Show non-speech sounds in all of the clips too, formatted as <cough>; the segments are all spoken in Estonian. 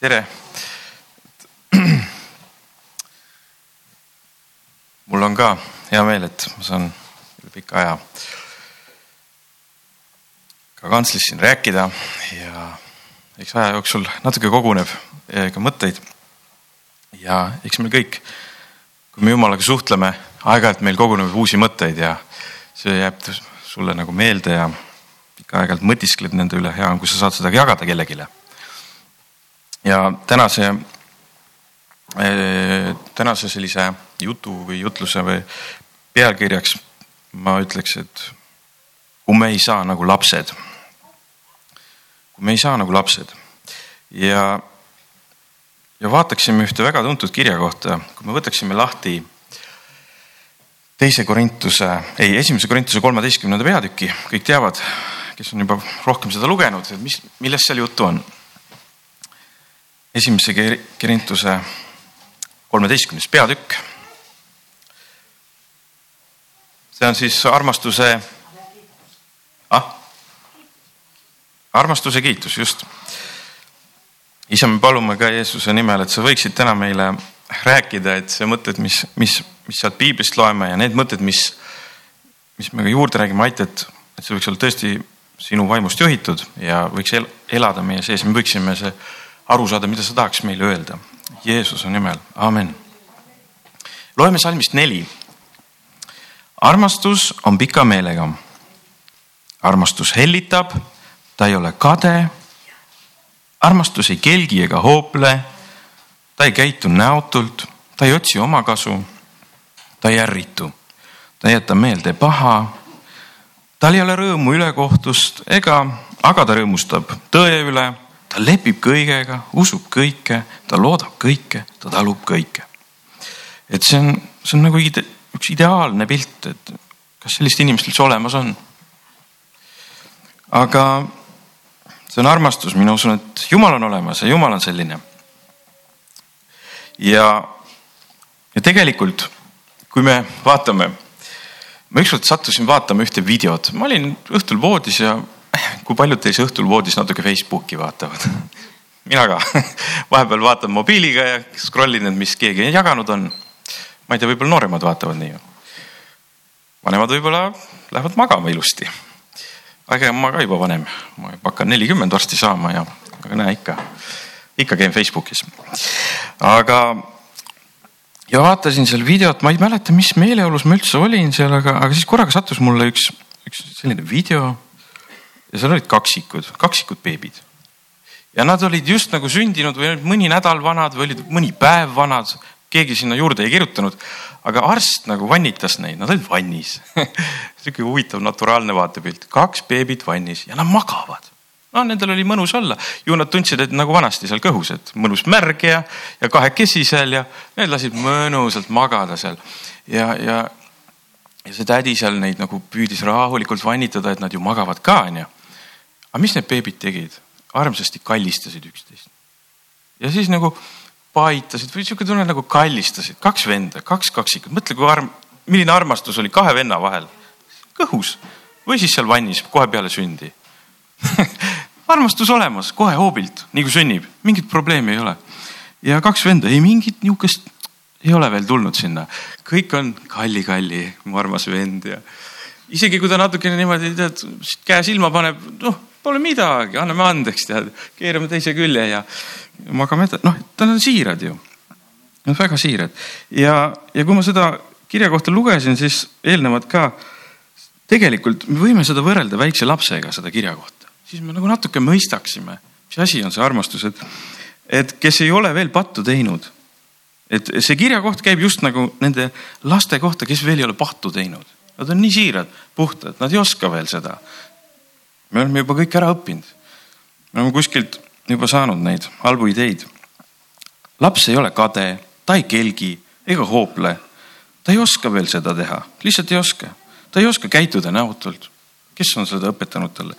tere. mul on ka hea meel, et ma saan üle pika aja ka kantslis siin rääkida ja eks aja jooksul natuke koguneb ka mõtteid. ja eks me kõik, kui me Jumalaga suhtleme, aeg-ajalt meil koguneb uusi mõtteid ja see jääb sulle nagu meelde ja ikka aeg-ajalt mõtiskled nende üle, hea on, kui sa saad seda jagada kellelegi ja tänase, eh, tänase sellise jutu või jutluse või pealkirjaks ma ütleks, et kui me ei saa nagu lapsed. kui me ei saa nagu lapsed ja, ja vaataksime ühte väga tuntud kirja kohta, kui me võtaksime lahti teise Korintuse, ei, esimese Korintuse kolmeteistkümnenda peatüki, kõik teavad, kes on juba rohkem seda lugenud, et mis, millest seal juttu on esimese Korintuse kolmeteistkümnes peatükk. see on siis armastuse ah?, armastuse kiitus, just. isa, me palume ka Jeesuse nimel, et sa võiksid täna meile rääkida, et see mõtted, mis, mis, mis sealt piiblist loeme ja need mõtted, mis, mis me ka juurde räägime, aita, et, et see võiks olla tõesti sinu vaimust juhitud ja võiks elada meie sees, me võiksime see aru saada, mida sa tahaks meile öelda. Jeesuse nimel, amen. loeme salmist neli. armastus on pika meelega. armastus hellitab, ta ei ole kade. armastus ei kelgi ega hoople. ta ei käitu näotult, ta ei otsi omakasu. ta ei ärritu, ta ei jäta meelde paha. tal ei ole rõõmu ülekohtust ega, aga ta rõõmustab tõe üle ta lepib kõigega, usub kõike, ta loodab kõike, ta talub kõike. et see on, see on nagu üks ideaalne pilt, et kas sellist inimest üldse olemas on. aga see on armastus, mina usun, et Jumal on olemas ja Jumal on selline. ja, ja tegelikult, kui me vaatame, ma ükskord sattusin vaatama ühte videot, ma olin õhtul voodis ja kui paljud teist õhtul voodis natuke Facebooki vaatavad? mina ka <laughs> vahepeal vaatan mobiiliga ja scroll in, et mis keegi jaganud on. ma ei tea, võib-olla nooremad vaatavad nii. vanemad võib-olla lähevad magama ilusti. aga ma ka juba vanem, ma hakkan nelikümmend varsti saama ja, aga näe ikka, ikka käin Facebookis. aga ja vaatasin seal videot, ma ei mäleta, mis meeleolus ma üldse olin seal, aga, aga siis korraga sattus mulle üks, üks selline video ja seal olid kaksikud, kaksikud beebid. ja nad olid just nagu sündinud või mõni nädal vanad või olid mõni päev vanad, keegi sinna juurde ei kirjutanud. aga arst nagu vannitas neid, nad olid vannis <laughs> sihuke huvitav naturaalne vaatepilt, kaks beebit vannis ja nad magavad no nendel oli mõnus olla, ju nad tundsid, et nagu vanasti seal kõhus, et mõnus märg ja, ja kahekesi seal ja need lasid mõnusalt magada seal. ja, ja, ja see tädi seal neid nagu püüdis rahulikult vannitada, et nad ju magavad ka onju aga mis need beebid tegid? armsasti kallistasid üksteist. ja siis nagu paitasid või sihuke tunne nagu kallistasid, kaks venda, kaks kaksikut, mõtle, kui arm, milline armastus oli kahe venna vahel. kõhus või siis seal vannis kohe peale sündi <laughs> armastus olemas kohe hoobilt, nii kui sünnib, mingit probleemi ei ole. ja kaks venda, ei mingit nihukest ei ole veel tulnud sinna, kõik on kalli-kalli, mu armas vend ja isegi kui ta natukene niimoodi tead käe silma paneb, noh pole midagi, anname andeks, tead, keerame teise külje ja magame edasi, noh, nad on siirad ju. Nad on väga siirad ja, ja kui ma seda kirja kohta lugesin, siis eelnevalt ka tegelikult me võime seda võrrelda väikse lapsega, seda kirja kohta, siis me nagu natuke mõistaksime, mis asi on see armastus, et, et kes ei ole veel pattu teinud. et see kirja koht käib just nagu nende laste kohta, kes veel ei ole pattu teinud. Nad on nii siirad, puhtad, nad ei oska veel seda me oleme juba kõik ära õppinud. me oleme kuskilt juba saanud neid halbu ideid. laps ei ole kade, ta ei kelgi ega hoople. ta ei oska veel seda teha, lihtsalt ei oska. ta ei oska käituda näotult. kes on seda õpetanud talle?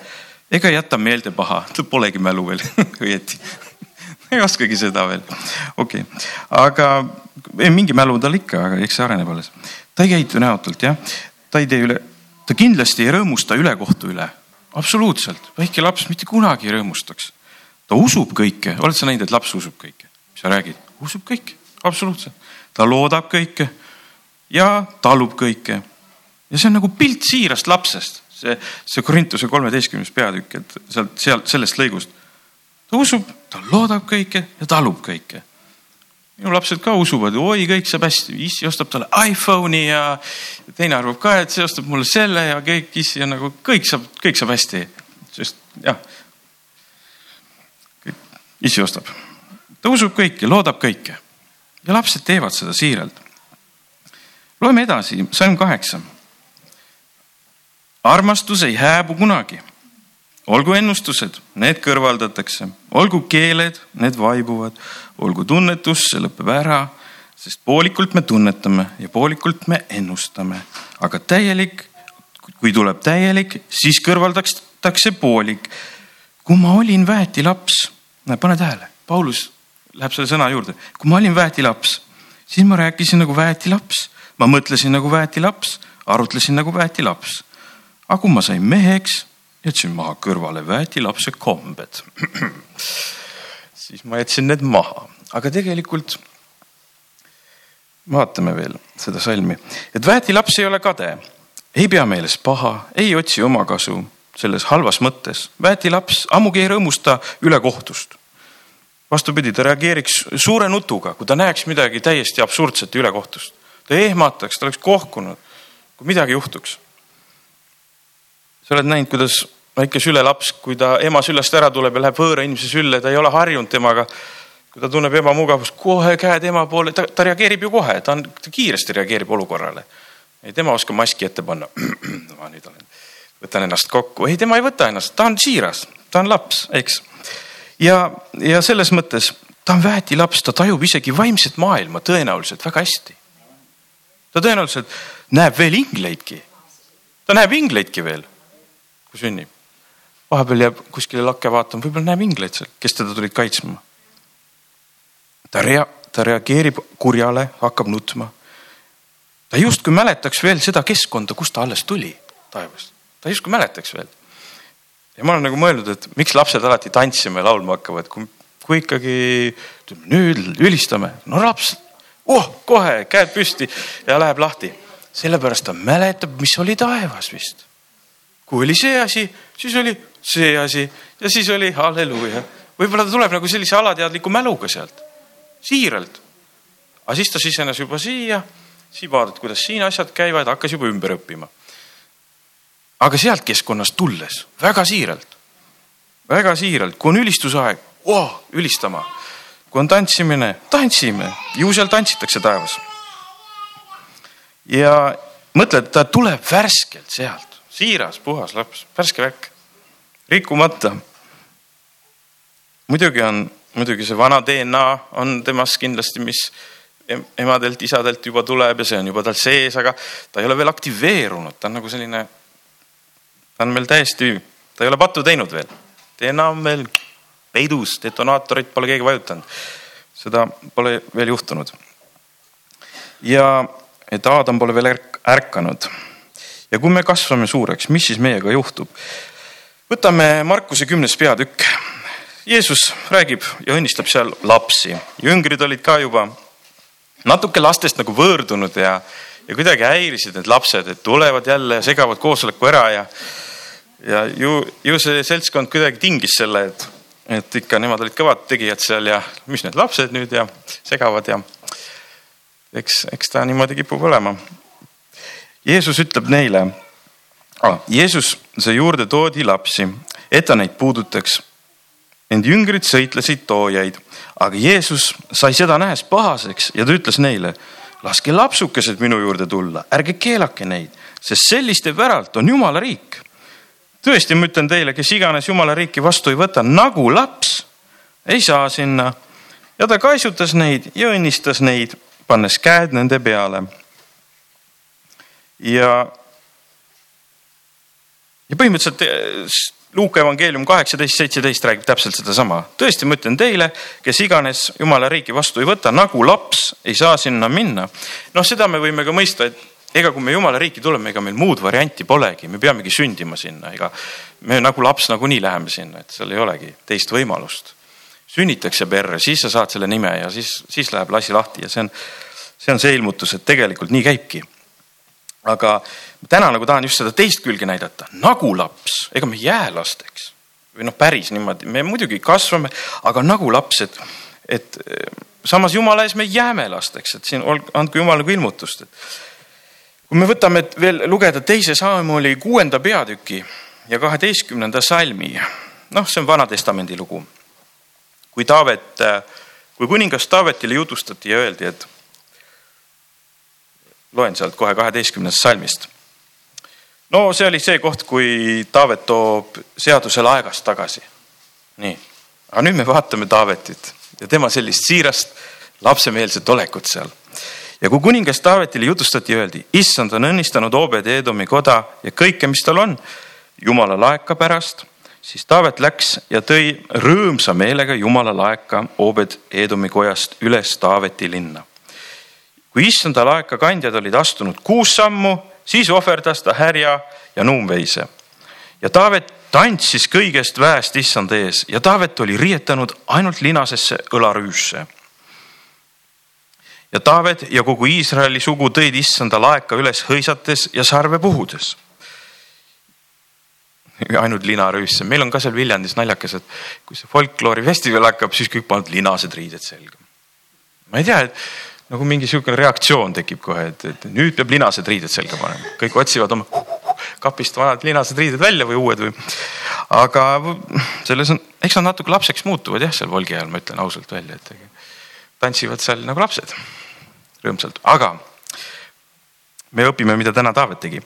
ega jäta meelde paha, tal polegi mälu veel <laughs> õieti <laughs> ei oskagi seda veel. okei okay., aga ei, mingi mälu tal ikka, aga eks see areneb alles. ta ei käitu näotult jah, ta ei tee üle, ta kindlasti ei rõõmusta ülekohtu üle absoluutselt, väike laps mitte kunagi ei rõõmustaks. ta usub kõike, oled sa näinud, et laps usub kõike, mis sa räägid, usub kõike, absoluutselt. ta loodab kõike ja talub kõike. ja see on nagu pilt siirast lapsest, see, see Korintuse kolmeteistkümnes peatükk, et sealt, sealt sellest lõigust. ta usub, ta loodab kõike ja talub kõike minu lapsed ka usuvad, oi, kõik saab hästi, issi ostab talle iPhone'i ja teine arvab ka, et see ostab mulle selle ja kõik issi on nagu kõik saab, kõik saab hästi. sest jah, issi ostab, ta usub kõike, loodab kõike ja lapsed teevad seda siiralt. loeme edasi, salm kaheksa. armastus ei hääbu kunagi olgu ennustused, need kõrvaldatakse, olgu keeled, need vaibuvad, olgu tunnetus, see lõpeb ära, sest poolikult me tunnetame ja poolikult me ennustame, aga täielik, kui tuleb täielik, siis kõrvaldatakse poolik. kui ma olin väetilaps, pane tähele, Paulus läheb selle sõna juurde, kui ma olin väetilaps, siis ma rääkisin nagu väetilaps, ma mõtlesin nagu väetilaps, arutlesin nagu väetilaps. aga kui ma sain meheks jätsin maha kõrvale väetilapse kombed <clears throat> siis ma jätsin need maha, aga tegelikult vaatame veel seda salmi, et väetilaps ei ole kade, ei pea meeles paha, ei otsi omakasu selles halvas mõttes. väetilaps ammugi ei rõõmusta ülekohtust. vastupidi, ta reageeriks suure nutuga, kui ta näeks midagi täiesti absurdset ülekohtust. ta ehmataks, ta oleks kohkunud, kui midagi juhtuks sa oled näinud, kuidas väike sülelaps, kui ta ema süllest ära tuleb ja läheb võõra inimese sülle, ta ei ole harjunud temaga. kui ta tunneb ebamugavust, kohe käed ema poole, ta, ta reageerib ju kohe, ta on, ta kiiresti reageerib olukorrale. ei, tema oskab maski ette panna. <clears throat> ma nüüd olen, võtan ennast kokku, ei, tema ei võta ennast, ta on siiras, ta on laps, eks. ja, ja selles mõttes ta on väetilaps, ta tajub isegi vaimset maailma tõenäoliselt väga hästi. ta tõenäoliselt näeb veel ingleidki. ta näeb ingleidki veel kui sünnib. vahepeal jääb kuskile lakke vaatama, võib-olla näeb ingleid seal, kes teda tulid kaitsma. ta rea-, ta reageerib kurjale, hakkab nutma. ta justkui mäletaks veel seda keskkonda, kust ta alles tuli taevast, ta justkui mäletaks veel. ja ma olen nagu mõelnud, et miks lapsed alati tantsima ja laulma hakkavad, kui, kui ikkagi nüüd ülistame, no laps, oh kohe käed püsti ja läheb lahti. sellepärast ta mäletab, mis oli taevas vist kui oli see asi, siis oli see asi ja siis oli halleluuja. võib-olla ta tuleb nagu sellise alateadliku mäluga sealt, siiralt. aga siis ta sisenes juba siia, siis vaatad, kuidas siin asjad käivad, hakkas juba ümber õppima. aga sealt keskkonnast tulles väga siiralt, väga siiralt, kui on ülistusaeg oh,, ülistama. kui on tantsimine, tantsime, ju seal tantsitakse taevas. ja mõtled, ta tuleb värskelt sealt siiras, puhas laps, värske värk, rikkumata. muidugi on, muidugi see vana DNA on temas kindlasti, mis emadelt, isadelt juba tuleb ja see on juba tal sees, aga ta ei ole veel aktiveerunud, ta on nagu selline, ta on meil täiesti, ta ei ole pattu teinud veel. DNA on veel peidus, detonaatorit pole keegi vajutanud. seda pole veel juhtunud. ja et Aadam pole veel ärkanud ja kui me kasvame suureks, mis siis meiega juhtub? võtame Markuse kümnes peatükk. Jeesus räägib ja õnnistab seal lapsi, jüngrid olid ka juba natuke lastest nagu võõrdunud ja, ja kuidagi häirisid need lapsed, et tulevad jälle ja segavad koosoleku ära ja, ja ju, ju see seltskond kuidagi tingis selle, et, et ikka nemad olid kõvad tegijad seal ja mis need lapsed nüüd ja segavad ja eks, eks ta niimoodi kipub olema Jeesus ütleb neile ah,, Jeesus sai juurde toodi lapsi, et ta neid puudutaks. Need jüngrid sõitlesid toojaid, aga Jeesus sai seda nähes pahaseks ja ta ütles neile, laske lapsukesed minu juurde tulla, ärge keelake neid, sest selliste päralt on Jumala riik. tõesti, ma ütlen teile, kes iganes Jumala riiki vastu ei võta nagu laps, ei saa sinna. ja ta kaisutas neid ja õnnistas neid, pannes käed nende peale ja, ja põhimõtteliselt eh, Luuka evangeelium kaheksateist, seitseteist räägib täpselt sedasama. tõesti, ma ütlen teile, kes iganes jumala riiki vastu ei võta, nagu laps ei saa sinna minna. noh, seda me võime ka mõista, et ega kui me jumala riiki tuleme, ega meil muud varianti polegi, me peamegi sündima sinna, ega me nagu laps nagunii läheme sinna, et seal ei olegi teist võimalust. sünnitakse perre, siis sa saad selle nime ja siis, siis läheb lasi lahti ja see on, see on see ilmutus, et tegelikult nii käibki. Aga täna nagu tahan just seda teist külge näidata, nagu laps, ega me ei jää lasteks. Või noh, päris niimoodi, me muidugi kasvame, aga nagu laps, et, et samas jumala ees me jääme lasteks, et siin andku jumal nagu ilmutust, et. Kui me võtame veel lugeda teise Saamoli kuuenda peatüki ja kaheteistkümnenda salmi, noh, see on Vana-testamendi lugu. kui Taavet, kui kuningas Taavetile jutustati ja öeldi, et loen sealt kohe kaheteistkümnendast salmist. no see oli see koht, kui Taavet toob seaduse laegast tagasi. nii, aga nüüd me vaatame Taavetit ja tema sellist siirast lapsemeelset olekut seal. ja kui kuningas Taavetile jutustati, öeldi, issand on õnnistanud Obed-Edomi koda ja kõike, mis tal on, jumala laeka pärast, siis Taavet läks ja tõi rõõmsa meelega jumala laeka Obed-Edomi kojast üles Taaveti linna. Kui issanda laeka kandjad olid astunud kuus sammu, siis ohverdas ta härja ja nuumveise ja Taavet tantsis kõigest väest issand ees ja Taavet oli riietanud ainult linasesse õlarüüsse. ja Taavet ja kogu Iisraeli sugu tõid issanda laeka üles hõisates ja sarve puhudes. <laughs> ainult linarüüsse, meil on ka seal Viljandis naljakas, et kui see folkloorifestival hakkab, siis kõik panevad linased riided selga. ma ei tea, et nagu mingi sihukene reaktsioon tekib kohe, et, et nüüd peab linased riided selga panema, kõik otsivad oma kapist vanad linased riided välja või uued või. aga selles on, eks nad natuke lapseks muutuvad jah, seal Volgi ajal, ma ütlen ausalt välja, et tantsivad seal nagu lapsed rõõmsalt, aga me õpime, mida täna Taavet tegi.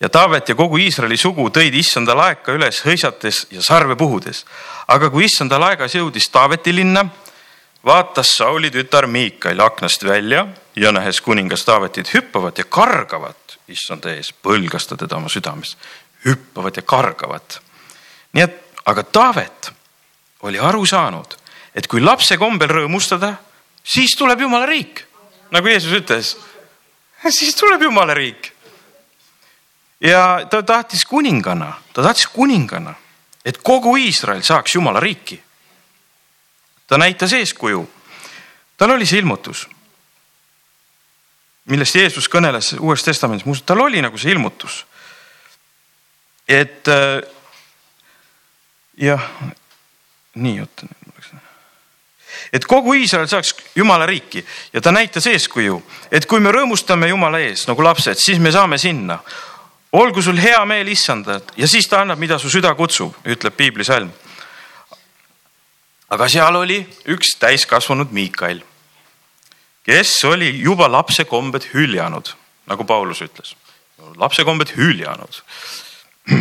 ja Taavet ja kogu Iisraeli sugu tõid issanda laeka üles hõisates ja sarve puhudes. aga kui issanda laegas jõudis Taaveti linna, vaatas Sauli tütar Miikael aknast välja ja nähes kuningas Taavetit hüppavat ja kargavat issanda ees, põlgas ta teda oma südames, hüppavad ja kargavad. nii et, aga Taavet oli aru saanud, et kui lapse kombel rõõmustada, siis tuleb jumala riik. nagu Jeesus ütles, siis tuleb jumala riik. ja ta tahtis kuningana, ta tahtis kuningana, et kogu Iisrael saaks jumala riiki. Ta näitas eeskuju. tal oli see ilmutus millest Jeesus kõneles Uues Testamendis, muuseas tal oli nagu see ilmutus. et äh, jah, nii ütlen. et kogu Iisrael saaks Jumala riiki ja ta näitas eeskuju, et kui me rõõmustame Jumala ees nagu lapsed, siis me saame sinna. olgu sul hea meel issandad ja siis ta annab, mida su süda kutsub, ütleb piiblisalm. Aga seal oli üks täiskasvanud Miikael kes oli juba lapsekombed hüljanud, nagu Paulus ütles, lapsekombed hüljanud. <clears throat>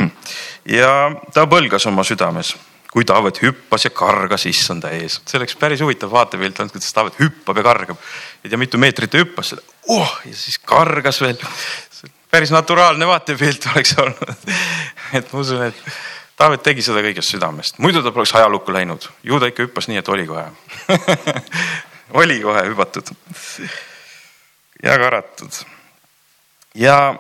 ja ta põlgas oma südames, kui Taavet hüppas ja kargas issanda ees. see oleks päris huvitav vaatepilt olnud, kuidas Taavet hüppab ja kargab. ei tea, mitu meetrit ta hüppas, oh, ja siis kargas veel. päris naturaalne vaatepilt oleks olnud. <laughs> et ma usun, et Taavet tegi seda kõigest südamest, muidu ta poleks ajalukku läinud. ju ta ikka hüppas nii, et oli kohe <laughs> oli kohe hüpatud ja karatud. ja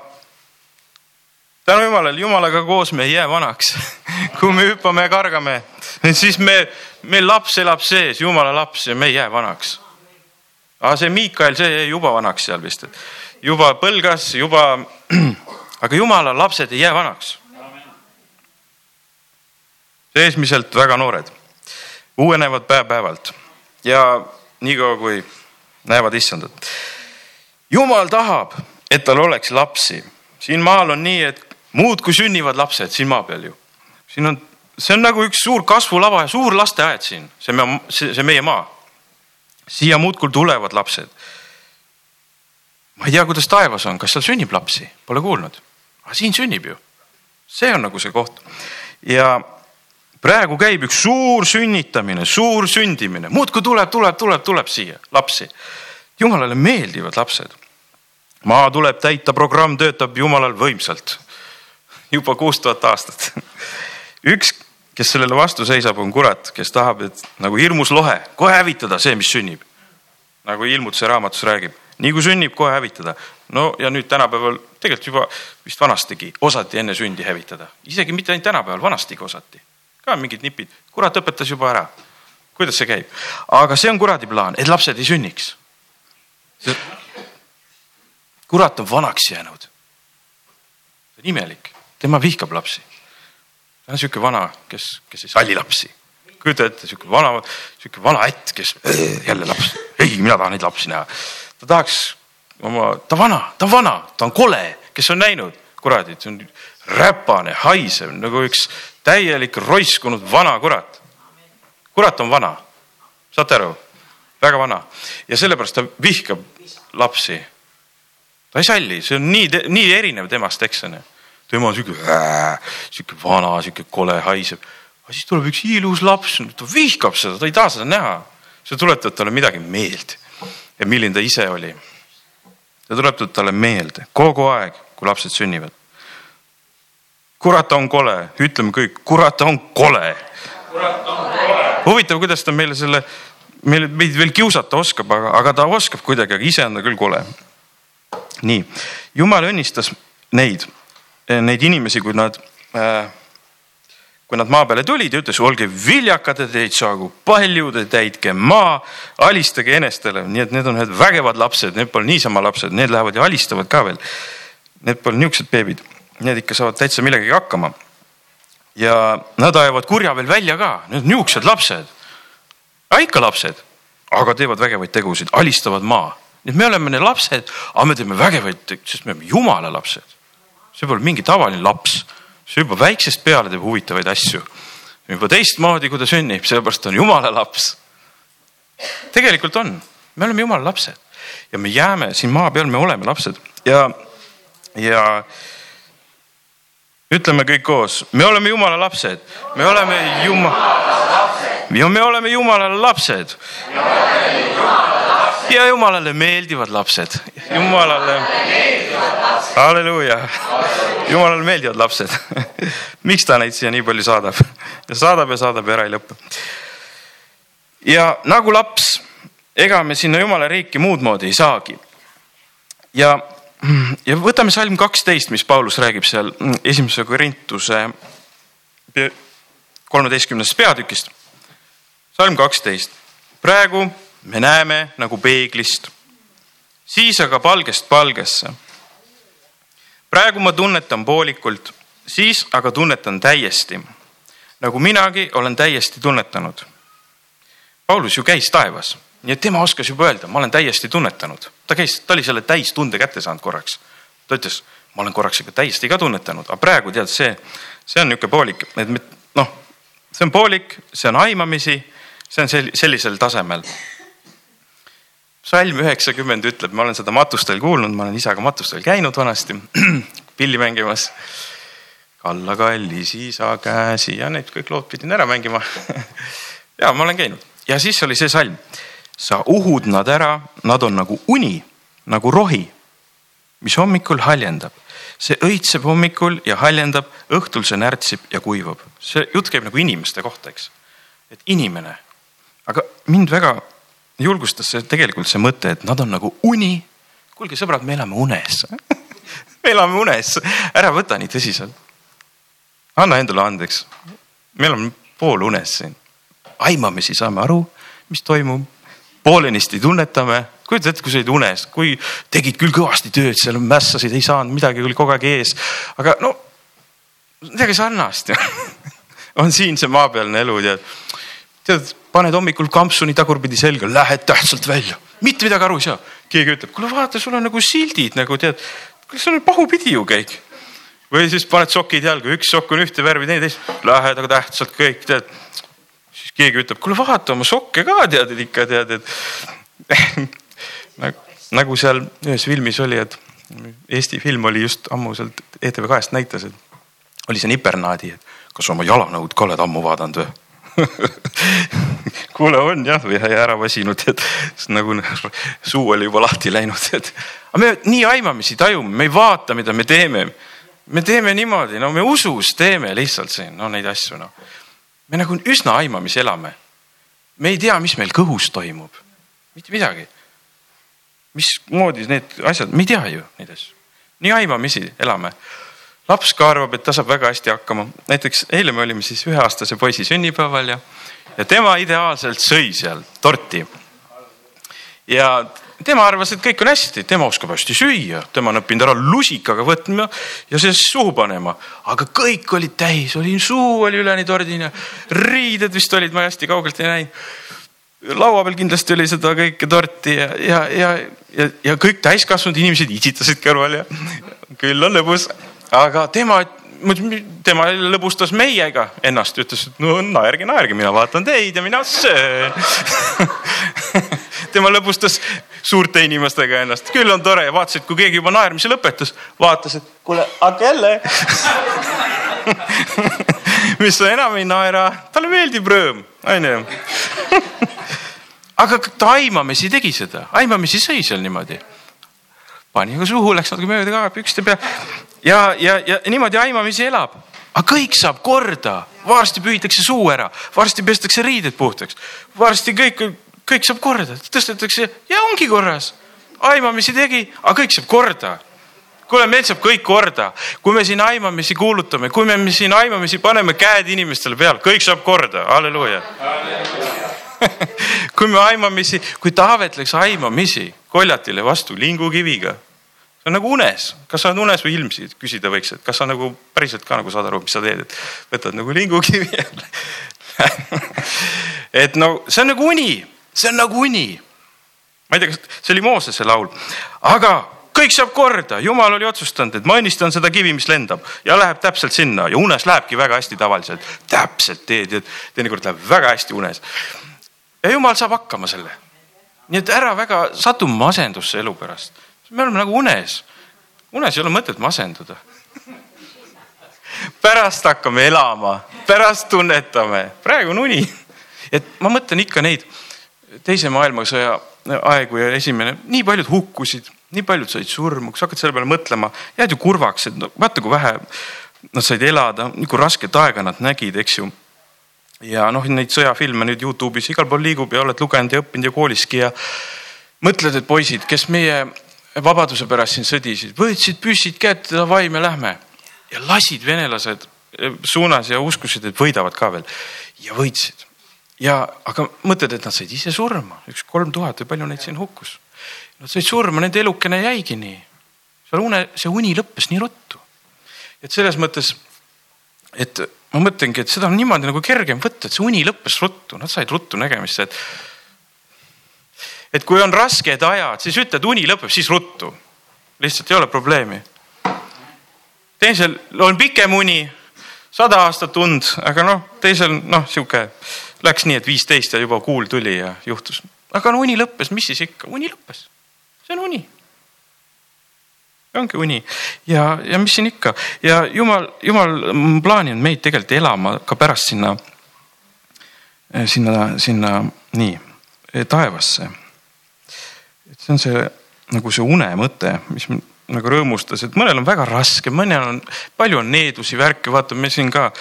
tänu jumalale, jumalaga koos me ei jää vanaks. <laughs> kui me hüppame ja kargame, siis me, meil laps elab sees, jumala laps ja me ei jää vanaks. aga see Miikael, see jäi juba vanaks seal vist, et juba põlgas, juba, <clears throat> aga jumala lapsed ei jää vanaks. Seesmiselt väga noored, uuenevad päev-päevalt ja niikaua kui näevad issandat. jumal tahab, et tal oleks lapsi. siin maal on nii, et muudkui sünnivad lapsed siin maa peal ju. siin on, see on nagu üks suur kasvulava ja suur lasteaed siin, see, see meie maa. siia muudkui tulevad lapsed. ma ei tea, kuidas taevas on, kas seal sünnib lapsi, pole kuulnud. aga siin sünnib ju. see on nagu see koht ja praegu käib üks suur sünnitamine, suur sündimine, muudkui tuleb, tuleb, tuleb, tuleb siia lapsi. jumalale meeldivad lapsed. maa tuleb täita, programm töötab jumalal võimsalt. juba kuus tuhat aastat. üks, kes sellele vastu seisab, on kurat, kes tahab, et nagu hirmus lohe, kohe hävitada see, mis sünnib. nagu ilmutuse raamatus räägib, nii kui sünnib, kohe hävitada. no ja nüüd tänapäeval tegelikult juba vist vanastigi osati enne sündi hävitada, isegi mitte ainult tänapäeval, vanastigi osati ka mingid nipid, kurat õpetas juba ära. kuidas see käib, aga see on kuradi plaan, et lapsed ei sünniks. kurat on vanaks jäänud. see on imelik, tema vihkab lapsi. ta on sihuke vana, kes, kes ei salli lapsi. kujuta ette, sihuke vana, sihuke vana ätt, kes jälle laps, ei, mina tahan neid lapsi näha. ta tahaks oma, ta vana, ta on vana, ta on kole, kes on näinud, kuradi, see on räpane, haisev nagu üks täielik roiskunud vana kurat. kurat on vana, saate aru, väga vana ja sellepärast ta vihkab lapsi. ta ei salli, see on nii, nii erinev temast, eks on ju. tema on sihuke, sihuke vana, sihuke kole, haisev. aga siis tuleb üks ilus laps, ta vihkab seda, ta ei taha seda näha. see tuletab talle midagi meelde ja milline ta ise oli. see tuletab talle meelde kogu aeg, kui lapsed sünnivad kurat on kole, ütleme kõik, kurat on kole. huvitav, kuidas ta meile selle, meile meid veel kiusata oskab, aga, aga ta oskab kuidagi, aga ise on ta küll kole. nii, jumal õnnistas neid, neid inimesi, kui nad äh, kui nad maa peale tulid ja ütles, olge viljakad ja teid saagu palju, te täitke maa, alistage enestele, nii et need on ühed vägevad lapsed, need pole niisama lapsed, need lähevad ja alistavad ka veel. Need pole niisugused beebid need ikka saavad täitsa millegagi hakkama. ja nad ajavad kurja veel välja ka, need on niisugused lapsed. ikka lapsed, aga teevad vägevaid tegusid, alistavad maa. nii et me oleme need lapsed, aga me teeme vägevaid, sest me oleme jumala lapsed. see pole mingi tavaline laps, see juba väiksest peale teeb huvitavaid asju. juba teistmoodi, kui ta sünnib, sellepärast on jumala laps. tegelikult on, me oleme jumala lapsed ja me jääme siin maa peal, me oleme lapsed ja, ja ütleme kõik koos, me oleme Jumala lapsed, me oleme Jumala. ja me oleme Jumala lapsed. ja Jumalale meeldivad lapsed, Jumalale. halleluuja, Jumalale meeldivad lapsed <laughs> miks ta neid siia nii palju saadab saadab ja saadab ja ära ei lõpe. ja nagu laps, ega me sinna Jumala riiki muud moodi ei saagi. ja ja võtame salm kaksteist, mis Paulus räägib seal esimese Korintuse kolmeteistkümnendast peatükist. salm kaksteist, praegu me näeme nagu peeglist, siis aga palgest palgesse. praegu ma tunnetan poolikult, siis aga tunnetan täiesti, nagu minagi olen täiesti tunnetanud. Paulus ju käis taevas nii et tema oskas juba öelda, ma olen täiesti tunnetanud, ta käis, ta oli selle täistunde kätte saanud korraks. ta ütles, ma olen korraks ikka täiesti ka tunnetanud, aga praegu tead see, see on niisugune poolik, et noh, see on poolik, see on aimamisi, see on sel, sellisel tasemel. salm üheksakümmend ütleb, ma olen seda matustel kuulnud, ma olen isaga matustel käinud vanasti <clears throat> pilli mängimas. kalla kallis isa käsi ja need kõik lood pidin ära mängima <laughs> ja ma olen käinud ja siis oli see salm sa uhud nad ära, nad on nagu uni, nagu rohi, mis hommikul haljendab. see õitseb hommikul ja haljendab, õhtul see närtsib ja kuivab. see jutt käib nagu inimeste kohta, eks. et inimene, aga mind väga julgustas see tegelikult see mõte, et nad on nagu uni. kuulge sõbrad, me elame unes <laughs> me elame unes, ära võta nii tõsiselt. anna endale andeks. me oleme poolunes siin. aimamisi saame aru, mis toimub poolenisti tunnetame, kujutad ette, kui sa olid unes, kui tegid küll kõvasti tööd seal, mässasid, ei saanud midagi, oli kogu aeg ees, aga no midagi sarnast. <laughs> On siin see maapealne elu, tead. tead, paned hommikul kampsuni tagurpidi selga, lähed tähtsalt välja, mitte midagi aru ei saa. keegi ütleb, kuule vaata, sul on nagu sildid nagu tead, kuule sul on pahupidi ju käik. või siis paned sokid jalga, üks sokk on ühte värvi, teine teist, lähed aga tähtsalt kõik tead keegi ütleb, kuule vaata oma sokke ka tead, et ikka tead, et <laughs> nagu seal ühes filmis oli, et Eesti film oli just ammu sealt ETV kahest näitas, et oli see Nipernaadi, et kas oma jalanõud ka oled ammu vaadanud või <laughs> kuule on jah, või ära väsinud, et nagu <laughs> suu oli juba lahti läinud, et aga me nii aimamisi tajume, me ei vaata, mida me teeme. me teeme niimoodi, no me usus teeme lihtsalt siin, no neid asju noh me nagu üsna aimamis elame. me ei tea, mis meil kõhus toimub, mitte midagi. mismoodi need asjad, me ei tea ju neid asju, nii aimamisi elame. laps ka arvab, et ta saab väga hästi hakkama, näiteks eile me olime siis üheaastase poisi sünnipäeval ja, ja tema ideaalselt sõi seal torti. ja tema arvas, et kõik on hästi, tema oskab hästi süüa, tema on õppinud ära lusikaga võtma ja see suhu panema, aga kõik olid täis, oli suu oli üleni tordine, riided vist olid, ma hästi kaugelt ei näinud. laua peal kindlasti oli seda kõike torti ja, ja, ja, ja, ja kõik täiskasvanud inimesed itsitasid kõrval ja <laughs> küll on lõbus, aga tema tema lõbustas meiega ennast, ütles, et no naerge, naerge, mina vaatan teid ja mina söön <laughs> tema lõbustas suurte inimestega ennast, küll on tore. Ja vaatas, et kui keegi juba naermise lõpetas, vaatas, et kuule, hakka jälle. <laughs> Mis enam ei naera, talle meeldib rõõm, onju. <laughs> aga ta aimamisi tegi seda, aimamisi sõi seal niimoodi. pani ka suhu, läks natuke mööda ka pükste peal ja, ja, ja niimoodi aimamisi elab. aga kõik saab korda, varsti pühitakse suu ära, varsti pestakse riided puhtaks, varsti kõik, kõik saab korda, tõstetakse ja ongi korras. aimamisi tegi, aga kõik saab korda. Kuule, meil saab kõik korda, kui me siin aimamisi kuulutame, kui me siin aimamisi paneme käed inimestele peale, kõik saab korda, halleluuja. <laughs> kui me aimamisi, kui Taavet läks aimamisi koljatile vastu lingukiviga on nagu unes, kas sa oled unes või ilmsi, küsida võiks, et kas sa nagu päriselt ka nagu saad aru, mis sa teed, et võtad nagu lingukivi <laughs> jälle et no see on nagu uni, see on nagu uni. ma ei tea, kas see oli Moosese laul, aga kõik saab korda, jumal oli otsustanud, et ma õnnistan seda kivi, mis lendab ja läheb täpselt sinna ja unes lähebki väga hästi tavaliselt. täpselt teed ja teinekord läheb väga hästi unes. ja jumal saab hakkama selle. nii et ära väga satu masendusse elu pärast me oleme nagu unes. unes ei ole mõtet masenduda. pärast hakkame elama, pärast tunnetame, praegu on uni. et ma mõtlen ikka neid teise maailmasõja aegu ja esimene, nii paljud hukkusid, nii paljud said surma, kui sa hakkad selle peale mõtlema, jääd ju kurvaks, et no vaata, kui vähe nad said elada, kui rasket aega nad nägid, eks ju. ja noh, neid sõjafilme nüüd Youtube'is igal pool liigub ja oled lugenud ja õppinud ja kooliski ja mõtled, et poisid, kes meie vabaduse pärast siin sõdisid, võtsid püssid kätte, davai, me lähme ja lasid venelased eh, suunas ja uskusid, et võidavad ka veel ja võitsid. Ja aga mõtled, et nad said ise surma, üks kolm tuhat või palju neid siin hukkus. Nad said surma, nende elukene jäigi nii. seal une, see uni lõppes nii ruttu. et selles mõttes, et ma mõtlengi, et seda on niimoodi nagu kergem võtta, et see uni lõppes ruttu, nad said ruttu nägemisse, et et kui on rasked ajad, siis ütled, uni lõpeb siis ruttu. lihtsalt ei ole probleemi. teisel on pikem uni, sada aastat und, aga noh, teisel noh, sihuke läks nii, et viisteist ja juba kuul tuli ja juhtus. aga no uni lõppes, mis siis ikka, uni lõppes, see on uni. Ongi uni. Ja, ja mis siin ikka? Ja jumal, jumal plaaninud meid tegelikult elama ka pärast sinna, sinna, sinna nii taevasse. See on see nagu see une mõte, mis nagu rõõmustas, et mõnel on väga raske, mõnel on, palju on needusi, värke, vaata me siin ka.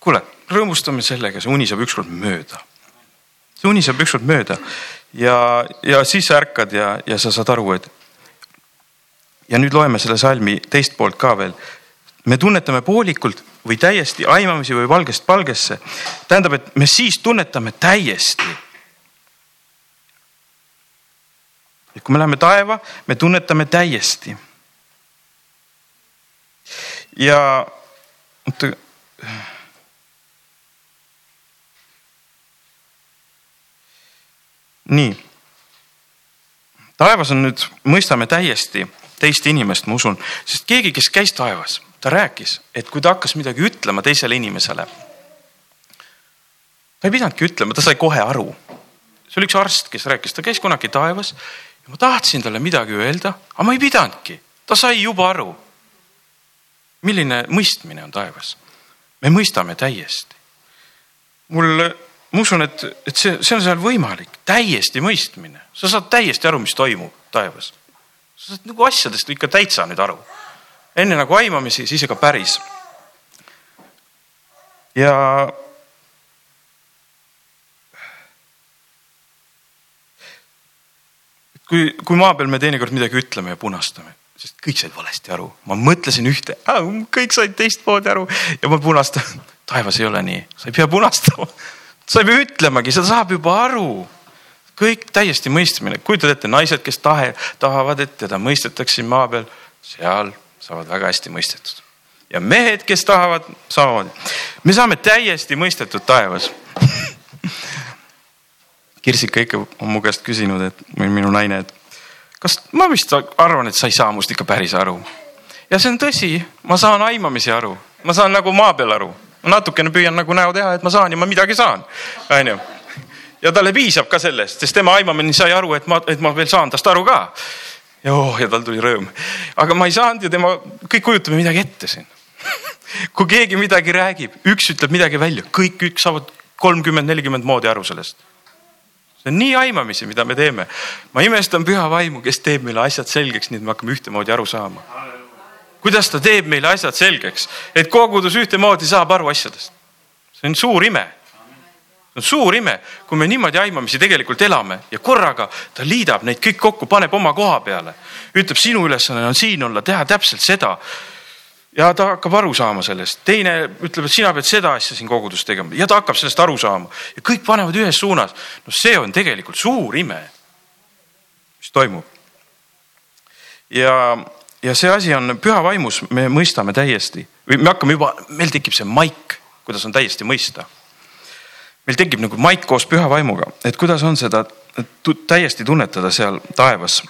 kuule, rõõmustame sellega, see uni saab ükskord mööda. see uni saab ükskord mööda ja, ja siis sa ärkad ja, ja sa saad aru, et. ja nüüd loeme selle salmi teist poolt ka veel. me tunnetame poolikult või täiesti aimamisi või valgest valgesse. tähendab, et me siis tunnetame täiesti et kui me läheme taeva, me tunnetame täiesti. ja oota. Nii. taevas on nüüd, mõistame täiesti teist inimest, ma usun, sest keegi, kes käis taevas, ta rääkis, et kui ta hakkas midagi ütlema teisele inimesele. ta ei pidanudki ütlema, ta sai kohe aru. see oli üks arst, kes rääkis, ta käis kunagi taevas ma tahtsin talle midagi öelda, aga ma ei pidanudki, ta sai juba aru. milline mõistmine on taevas? me mõistame täiesti. mul, ma usun, et, et see, see on seal võimalik, täiesti mõistmine, sa saad täiesti aru, mis toimub taevas. sa saad nagu asjadest ikka täitsa nüüd aru. enne nagu aimamisi, siis ega päris. ja kui, kui maa peal me teinekord midagi ütleme ja punastame, sest kõik said valesti aru, ma mõtlesin ühte, kõik said teistmoodi aru ja ma punastan. taevas ei ole nii, sa ei pea punastama. Sa ei pea ütlemagi, seda saab juba aru. kõik täiesti mõistmine, kujutad ette, naised, kes tahe, tahavad, et teda mõistetakse maa peal, seal saavad väga hästi mõistetud. ja mehed, kes tahavad, samamoodi. me saame täiesti mõistetud taevas <laughs> Kirsika ikka on mu käest küsinud, et minu naine, et kas ma vist arvan, et sa ei saa must ikka päris aru. ja see on tõsi, ma saan aimamisi aru, ma saan nagu maa peal aru, natukene püüan nagu näo teha, et ma saan ja ma midagi saan, onju. ja talle piisab ka sellest, sest tema aimamine sai aru, et ma, et ma veel saan tast aru ka. ja oh, ja tal tuli rõõm, aga ma ei saanud ja tema, kõik kujutame midagi ette siin <laughs> kui keegi midagi räägib, üks ütleb midagi välja, kõik üks saavad kolmkümmend, nelikümmend moodi aru sellest see on nii aimamisi, mida me teeme. ma imestan püha vaimu, kes teeb meile asjad selgeks, nii et me hakkame ühtemoodi aru saama. Kuidas ta teeb meile asjad selgeks, et kogudus ühtemoodi saab aru asjadest. see on suur ime. see on suur ime, kui me niimoodi aimamisi tegelikult elame ja korraga ta liidab neid kõik kokku, paneb oma koha peale. ütleb, sinu ülesanne on siin olla, teha täpselt seda ja ta hakkab aru saama sellest, teine ütleb, et sina pead seda asja siin kogudus tegema ja ta hakkab sellest aru saama ja kõik panevad ühes suunas. no see on tegelikult suur ime, mis toimub. ja, ja see asi on püha vaimus, me mõistame täiesti või me hakkame juba, meil tekib see maik, kuidas on täiesti mõista. meil tekib nagu maik koos püha vaimuga, et kuidas on seda täiesti tunnetada seal taevas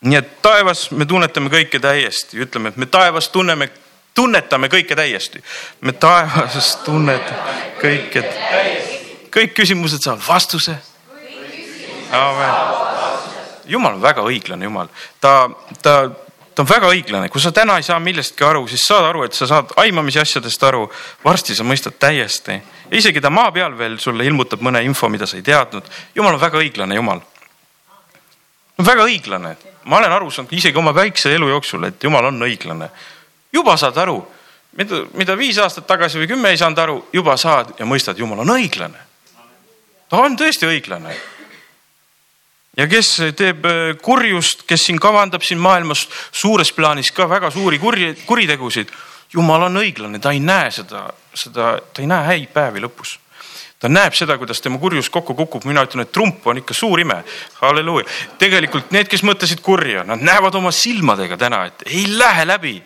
nii et taevas me tunnetame kõike täiesti, ütleme, et me taevas tunneme, tunnetame kõike täiesti. me taevas tunnetame kõike, kõik küsimused saavad vastuse. jumal on väga õiglane Jumal, ta, ta, ta on väga õiglane, kui sa täna ei saa millestki aru, siis saad aru, et sa saad aimamise asjadest aru. varsti sa mõistad täiesti ja isegi ta maa peal veel sulle ilmutab mõne info, mida sa ei teadnud. Jumal on väga õiglane Jumal. väga õiglane ma olen aru saanud isegi oma väikse elu jooksul, et jumal on õiglane. juba saad aru, mida, mida viis aastat tagasi või kümme ei saanud aru, juba saad ja mõistad, jumal on õiglane. ta on tõesti õiglane. Ja kes teeb äh, kurjust, kes siin kavandab siin maailmas suures plaanis ka väga suuri kurje, kuritegusid, jumal on õiglane, ta ei näe seda, seda, ta ei näe häid päevi lõpus ta näeb seda, kuidas tema kurjus kokku kukub, mina ütlen, et trump on ikka suur ime. halleluuja. tegelikult need, kes mõtlesid kurja, nad näevad oma silmadega täna, et ei lähe läbi.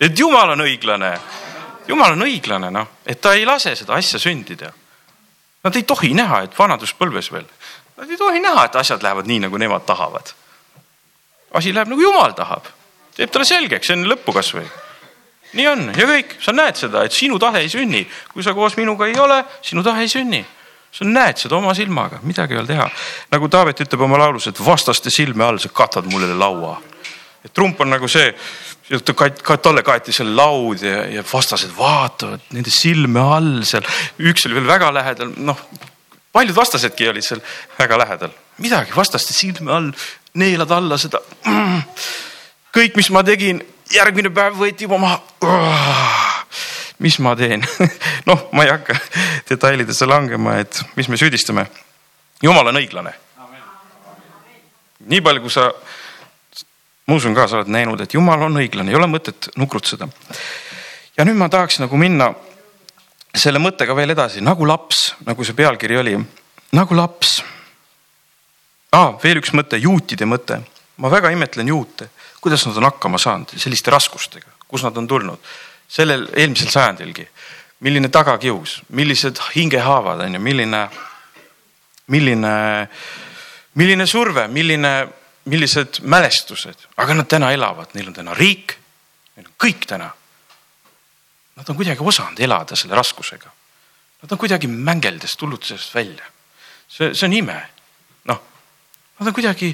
et jumal on õiglane. jumal on õiglane, noh, et ta ei lase seda asja sündida. Nad ei tohi näha, et vanaduspõlves veel, nad ei tohi näha, et asjad lähevad nii, nagu nemad tahavad. asi läheb nagu jumal tahab, teeb talle selgeks enne lõppu kasvõi nii on ja kõik, sa näed seda, et sinu tahe ei sünni, kui sa koos minuga ei ole, sinu tahe ei sünni. sa näed seda oma silmaga, midagi ei ole teha. nagu Taavet ütleb oma laulus, et vastaste silme all sa katad mulle laua. et trump on nagu see, talle kaeti seal laud ja, ja vastased vaatavad nende silme all seal, üks oli veel väga lähedal, noh paljud vastasedki olid seal väga lähedal, midagi vastaste silme all, neelad alla seda. kõik, mis ma tegin järgmine päev võeti juba maha. mis ma teen <laughs> noh, ma ei hakka detailidesse langema, et mis me süüdistame. jumal on õiglane. nii palju, kui sa, ma usun ka, sa oled näinud, et jumal on õiglane, ei ole mõtet nukrutseda. ja nüüd ma tahaks nagu minna selle mõttega veel edasi, nagu laps, nagu see pealkiri oli, nagu laps ah,. veel üks mõte, juutide mõte. ma väga imetlen juute kuidas nad on hakkama saanud selliste raskustega, kus nad on tulnud sellel eelmisel sajandilgi. milline tagakius, millised hingehaavad on ju, milline, milline, milline surve, milline, millised mälestused, aga nad täna elavad, neil on täna riik, neil on kõik täna. Nad on kuidagi osanud elada selle raskusega. Nad on kuidagi mängeldes tulnud sellest välja. see, see on ime. noh, nad on kuidagi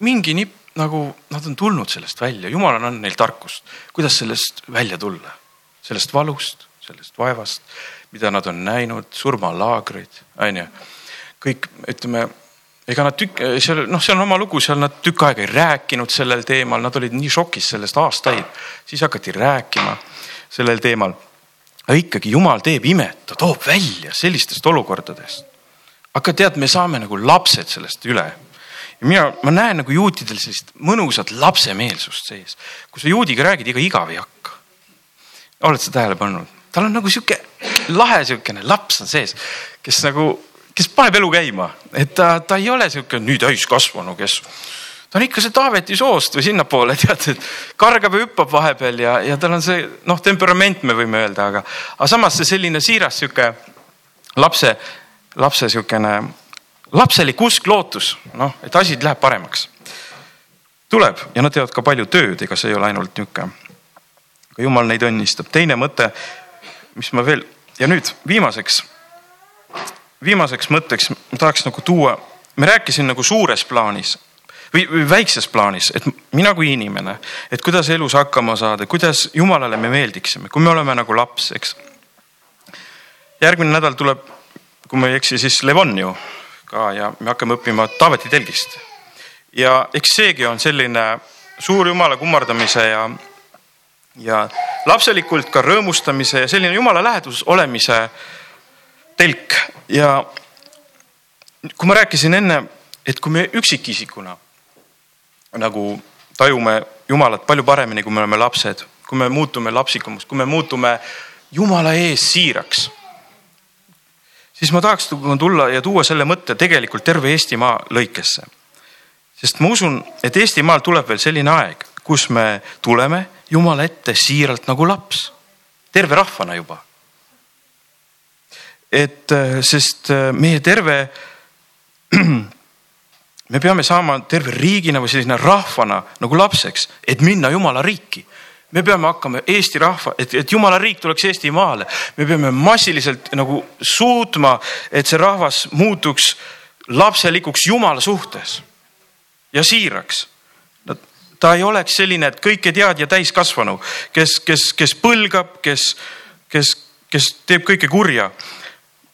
mingi nipp nagu nad on tulnud sellest välja, jumal on andnud neil tarkust, kuidas sellest välja tulla, sellest valust, sellest vaevast, mida nad on näinud, surmalaagrid, onju. kõik ütleme, ega nad tükk, seal noh, see on oma lugu, seal nad tükk aega ei rääkinud sellel teemal, nad olid nii šokis sellest aastaid, siis hakati rääkima sellel teemal. aga ikkagi jumal teeb imet, ta toob välja sellistest olukordadest. aga tead, me saame nagu lapsed sellest üle ja mina, ma näen nagu juutidel sellist mõnusat lapsemeelsust sees. kui sa juudiga räägid, ega igav ei hakka. oled sa tähele pannud? tal on nagu sihuke lahe sihukene laps on sees, kes nagu, kes paneb elu käima, et ta, ta ei ole sihuke nii täiskasvanu, kes ta on ikka see Taaveti soost või sinnapoole, <laughs> tead, et kargab ja hüppab vahepeal ja, ja tal on see noh, temperament, me võime öelda, aga, aga samas see selline siiras sihuke lapse, lapse sihukene lapselik usk, lootus, noh, et asi läheb paremaks. tuleb ja nad teevad ka palju tööd, ega see ei ole ainult nihuke. aga jumal neid õnnistab. teine mõte, mis ma veel ja nüüd viimaseks, viimaseks mõtteks ma tahaks nagu tuua, me rääkisime nagu suures plaanis või, või väikses plaanis, et mina kui inimene, et kuidas elus hakkama saada, kuidas Jumalale me meeldiksime, kui me oleme nagu laps, eks. järgmine nädal tuleb, kui ma ei eksi, siis Levon ju ka ja me hakkame õppima Taaveti telgist. ja eks seegi on selline suur Jumala kummardamise ja, ja lapselikult ka rõõmustamise ja selline Jumala lähedus olemise telk ja kui ma rääkisin enne, et kui me üksikisikuna nagu tajume Jumalat palju paremini, kui me oleme lapsed, kui me muutume lapsikumaks, kui me muutume Jumala ees siiraks. siis ma tahaks tulla ja tuua selle mõtte tegelikult terve Eestimaa lõikesse. sest ma usun, et Eestimaal tuleb veel selline aeg, kus me tuleme Jumala ette siiralt nagu laps, terve rahvana juba. et sest meie terve <clears throat> me peame saama terve riigina või selline rahvana nagu lapseks, et minna Jumala riiki. me peame hakkama Eesti rahva, et, et Jumala riik tuleks Eestimaale, me peame massiliselt nagu suutma, et see rahvas muutuks lapselikuks Jumala suhtes ja siiraks. Ta ei oleks selline, et kõike tead ja täiskasvanu, kes, kes, kes põlgab, kes, kes, kes teeb kõike kurja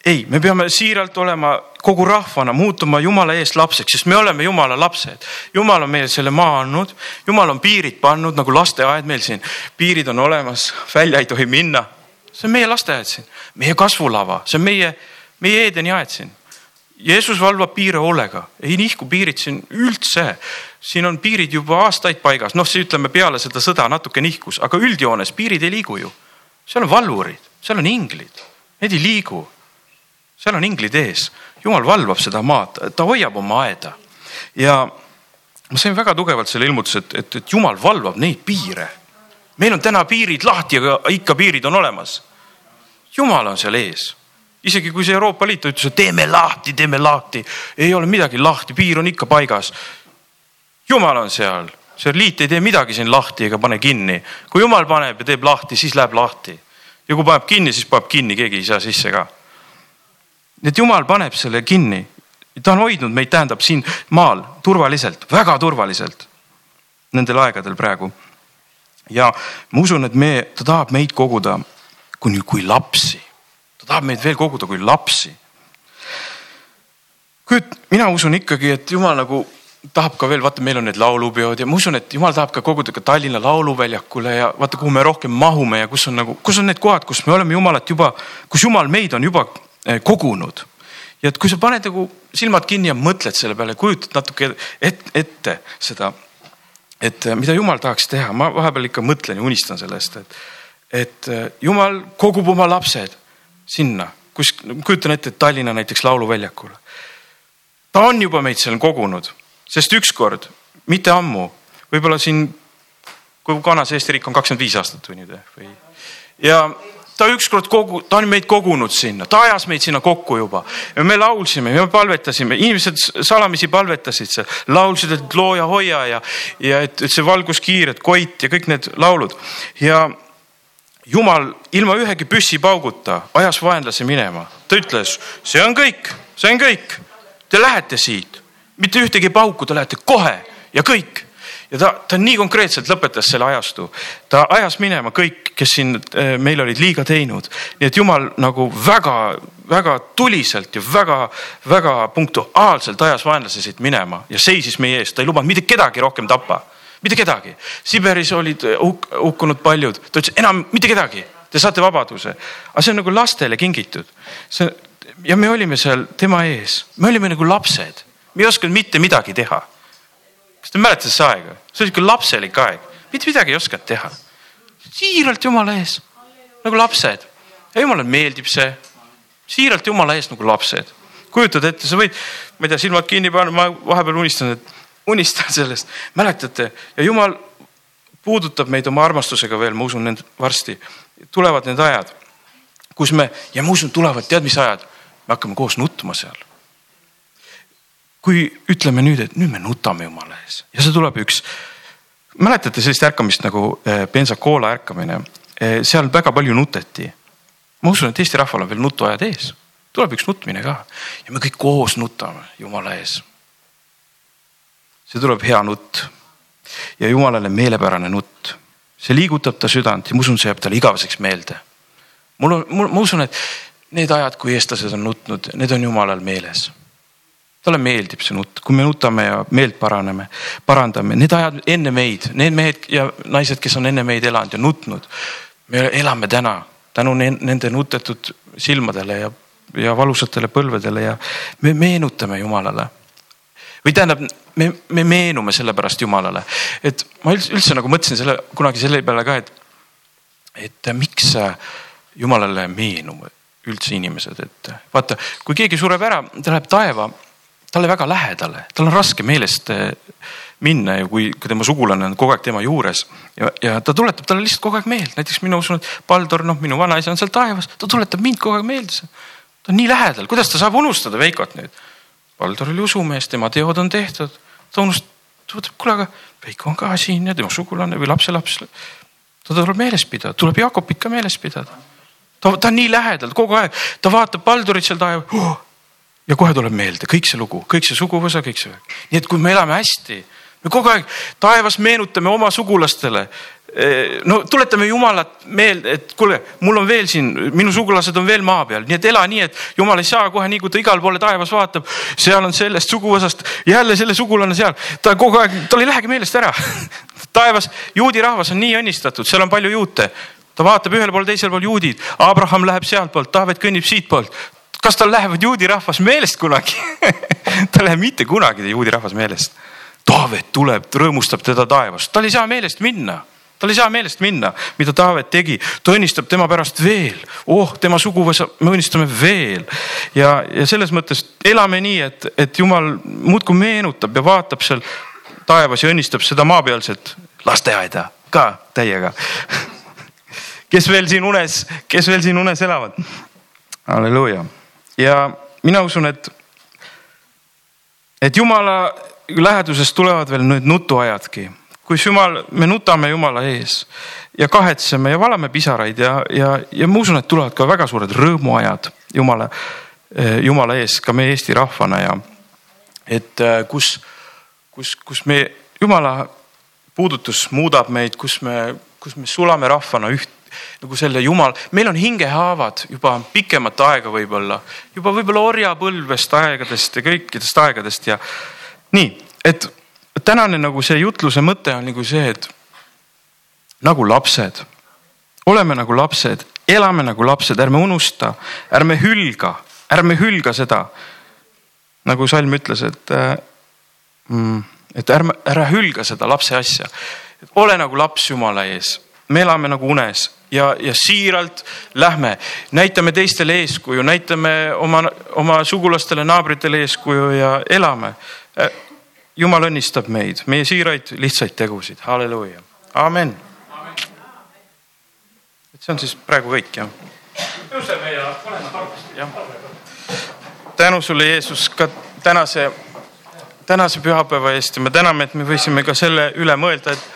ei, me peame siiralt olema kogu rahvana, muutuma Jumala eest lapseks, sest me oleme Jumala lapsed. Jumal on meile selle maa andnud, Jumal on piirid pannud nagu lasteaed meil siin, piirid on olemas, välja ei tohi minna. see on meie lasteaed siin, meie kasvulava, see on meie, meie Eedeni aed siin. Jeesus valvab piire hoolega, ei nihku piirid siin üldse. siin on piirid juba aastaid paigas, noh, see ütleme peale seda sõda natuke nihkus, aga üldjoones piirid ei liigu ju. seal on valvurid, seal on inglid, need ei liigu seal on inglid ees, jumal valvab seda maad, ta hoiab oma aeda. ja ma sain väga tugevalt selle ilmutuse, et, et, et jumal valvab neid piire. meil on täna piirid lahti, aga ikka piirid on olemas. jumal on seal ees isegi kui see Euroopa Liit ütles, et teeme lahti, teeme lahti, ei ole midagi lahti, piir on ikka paigas. jumal on seal, see liit ei tee midagi siin lahti ega pane kinni. kui jumal paneb ja teeb lahti, siis läheb lahti. ja kui paneb kinni, siis paneb kinni, keegi ei saa sisse ka nii et jumal paneb selle kinni. ta on hoidnud meid, tähendab siin maal turvaliselt, väga turvaliselt nendel aegadel praegu. ja ma usun, et me, ta tahab meid koguda kuni, kui lapsi. ta tahab meid veel koguda kui lapsi. kuid mina usun ikkagi, et jumal nagu tahab ka veel, vaata, meil on need laulupeod ja ma usun, et jumal tahab ka koguda ka Tallinna lauluväljakule ja vaata, kuhu me rohkem mahume ja kus on nagu, kus on need kohad, kus me oleme Jumalat juba, kus Jumal meid on juba kogunud. ja et kui sa paned nagu silmad kinni ja mõtled selle peale, kujutad natuke et, ette seda, et eh, mida jumal tahaks teha, ma vahepeal ikka mõtlen ja unistan sellest, et, et eh, jumal kogub oma lapsed sinna, kus, kujutan ette, et Tallinna näiteks lauluväljakule. ta on juba meid seal kogunud, sest ükskord, mitte ammu, võib-olla siin, kui kanas Eesti riik on kakskümmend viis aastat või nüüd või ja ta ükskord kogu, ta on meid kogunud sinna, ta ajas meid sinna kokku juba. Me laulsime, me palvetasime, inimesed salamisi palvetasid seal, laulsid, et looja hoia ja, ja et, et see valguskiir, et koit ja kõik need laulud. Ja jumal ilma ühegi püssipauguta ajas vaenlase minema, ta ütles, see on kõik, see on kõik, te lähete siit, mitte ühtegi pauku, te lähete kohe ja kõik ja ta, ta nii konkreetselt lõpetas selle ajastu. ta ajas minema kõik, kes siin äh, meil olid liiga teinud. nii et jumal nagu väga-väga tuliselt ja väga-väga punktuaalselt ajas vaenlase siit minema ja seisis meie eest, ta ei lubanud mitte kedagi rohkem tappa. mitte kedagi. Siberis olid äh, huk hukkunud paljud, ta ütles enam mitte kedagi, te saate vabaduse. aga see on nagu lastele kingitud. see ja me olime seal tema ees, me olime nagu lapsed, me ei osanud mitte midagi teha kas te mäletate seda aega? see oli sihuke lapselik aeg, mitte midagi ei osanud teha. siiralt jumala ees nagu lapsed, ja jumalale meeldib see. siiralt jumala eest nagu lapsed. kujutad ette, sa võid, ma ei tea, silmad kinni panna, ma vahepeal unistan, et unistan sellest, mäletate ja jumal puudutab meid oma armastusega veel, ma usun, need varsti tulevad need ajad, kus me ja ma usun, tulevad, tead, mis ajad, me hakkame koos nutma seal. Kui ütleme nüüd, et nüüd me nutame jumala ees ja see tuleb üks, mäletate sellist ärkamist nagu eh, Pensacola ärkamine, eh, seal väga palju nuteti. ma usun, et Eesti rahval on veel nutuajad ees, tuleb üks nutmine ka ja me kõik koos nutame jumala ees see tuleb hea nutt ja jumalale meelepärane nutt. see liigutab ta südant ja ma usun, see jääb talle igaveseks meelde. mul on, mul, ma usun, et need ajad, kui eestlased on nutnud, need on jumalal meeles. Talle meeldib see nutt, kui me nutame ja meelt paraneme, parandame, need ajad enne meid, need mehed ja naised, kes on enne meid elanud ja nutnud. me elame täna tänu nende nutetud silmadele ja, ja valusatele põlvedele ja me meenutame Jumalale või tähendab, me, me meenume sellepärast Jumalale, et ma üldse, üldse nagu mõtlesin selle kunagi selle peale ka, et, et miks Jumalale meenume üldse inimesed, et vaata, kui keegi sureb ära, ta läheb taeva, talle väga lähedale, tal on raske meelest eh, minna ju, kui, kui tema sugulane on kogu aeg tema juures ja, ja ta tuletab talle lihtsalt kogu aeg meelde, näiteks mina usun, et Baldur, noh, minu vanaisa on seal taevas, ta tuletab mind kogu aeg meelde. ta on nii lähedal, kuidas ta saab unustada Veikot nüüd? Valdur oli usumees, tema teod on tehtud. ta unustab, ta mõtleb, kuule, aga Veiko on ka siin ja tema sugulane või lapselaps. ta tuleb meeles pidada, tuleb Jaakobit ka meeles pidada. ta, ta on nii lähedal kogu aeg, ta vaatab Valdurit seal taeval oh! Ja kohe tuleb meelde kõik see lugu, kõik see suguvõsa, kõik see. nii et kui me elame hästi, me kogu aeg taevas meenutame oma sugulastele Eh, no tuletame Jumalat meelde, et kuule, mul on veel siin, minu sugulased on veel maa peal, nii et ela nii, et Jumal ei saa kohe nii, kui ta igale poole taevas vaatab, seal on sellest suguvõsast jälle selle sugulane seal, ta kogu aeg, tal ei lähegi meelest ära <laughs> taevas, juudi rahvas on nii õnnistatud, seal on palju juute. ta vaatab ühel pool, teisel pool juudid, Abraham läheb sealtpoolt, Taavet kõnnib siitpoolt. Kas tal lähevad juudi rahvas meelest kunagi <laughs> tal ei lähe mitte kunagi juudi rahvas meelest. Taavet tuleb, rõõmustab teda taevas, tal ei saa meelest minna tal ei saa meelest minna, mida Taavet tegi, ta õnnistab tema pärast veel, oh tema suguvõsa, me õnnistame veel. ja, ja selles mõttes elame nii, et, et jumal muudkui meenutab ja vaatab seal taevas ja õnnistab seda maapealset lasteaeda ka täiega. <laughs> kes veel siin unes, kes veel siin unes elavad? halleluuja ja mina usun, et, et jumala lähedusest tulevad veel need nutuajadki. Kus jumal, me nutame Jumala ees ja kahetseme ja valame pisaraid ja, ja, ja ma usun, et tulevad ka väga suured rõõmuajad Jumala, eh, Jumala ees ka meie Eesti rahvana ja et eh, kus, kus, kus me Jumala puudutus muudab meid, kus me, kus me sulame rahvana üht nagu selle Jumal, meil on hingehaavad juba pikemat aega võib-olla, juba võib-olla orjapõlvest aegadest ja kõikidest aegadest ja nii, et tänane nagu see jutluse mõte on nagu see, et nagu lapsed, oleme nagu lapsed, elame nagu lapsed, ärme unusta, ärme hülga, ärme hülga seda. nagu salm ütles, et äh, mm,, et ärme, ära hülga seda lapse asja. ole nagu laps Jumala ees, me elame nagu unes ja, ja siiralt lähme, näitame teistele eeskuju, näitame oma, oma sugulastele, naabritele eeskuju ja elame jumal õnnistab meid, meie siiraid lihtsaid tegusid, halleluuja, amen. et see on siis praegu kõik jah. tõuseme ja oleme targasti jah. tänu sulle, Jeesus, ka tänase, tänase pühapäeva eest ja me täname, et me võisime ka selle üle mõelda, et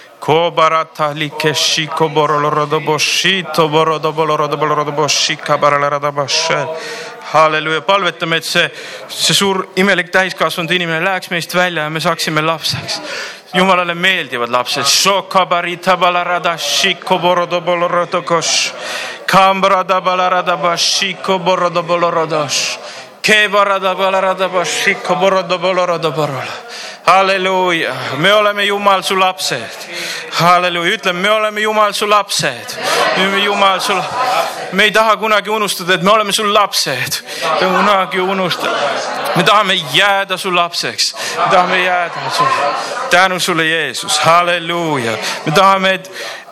Kobarata likeshi koborolorodoboshito borodobolorodobolorodobosika baralaradabashe. halleluuja, palvetame, et see, see suur imelik täiskasvanud inimene läheks meist välja ja me saaksime lapseks. jumalale meeldivad lapsed. Shokabarita balarada shiko borodobolorodokos. Kambrada balarada bashiko borodobolorodos halleluuja, me oleme Jumal su lapsed. halleluuja, ütleme, me oleme Jumal su lapsed. Jumal sul, me ei taha kunagi unustada, et me oleme su lapsed. kunagi unustada. me tahame jääda su lapseks, me tahame jääda su, tänu sulle, Jeesus, halleluuja. me tahame, et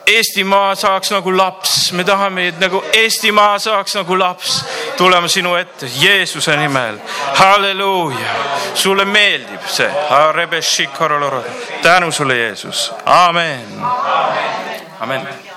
Eestimaa saaks nagu laps, me tahame, et nagu Eestimaa saaks nagu laps tulema sinu ette Jeesuse nimel. halleluuja, sulle meeldib see. tänu sulle, Jeesus, amen. amen.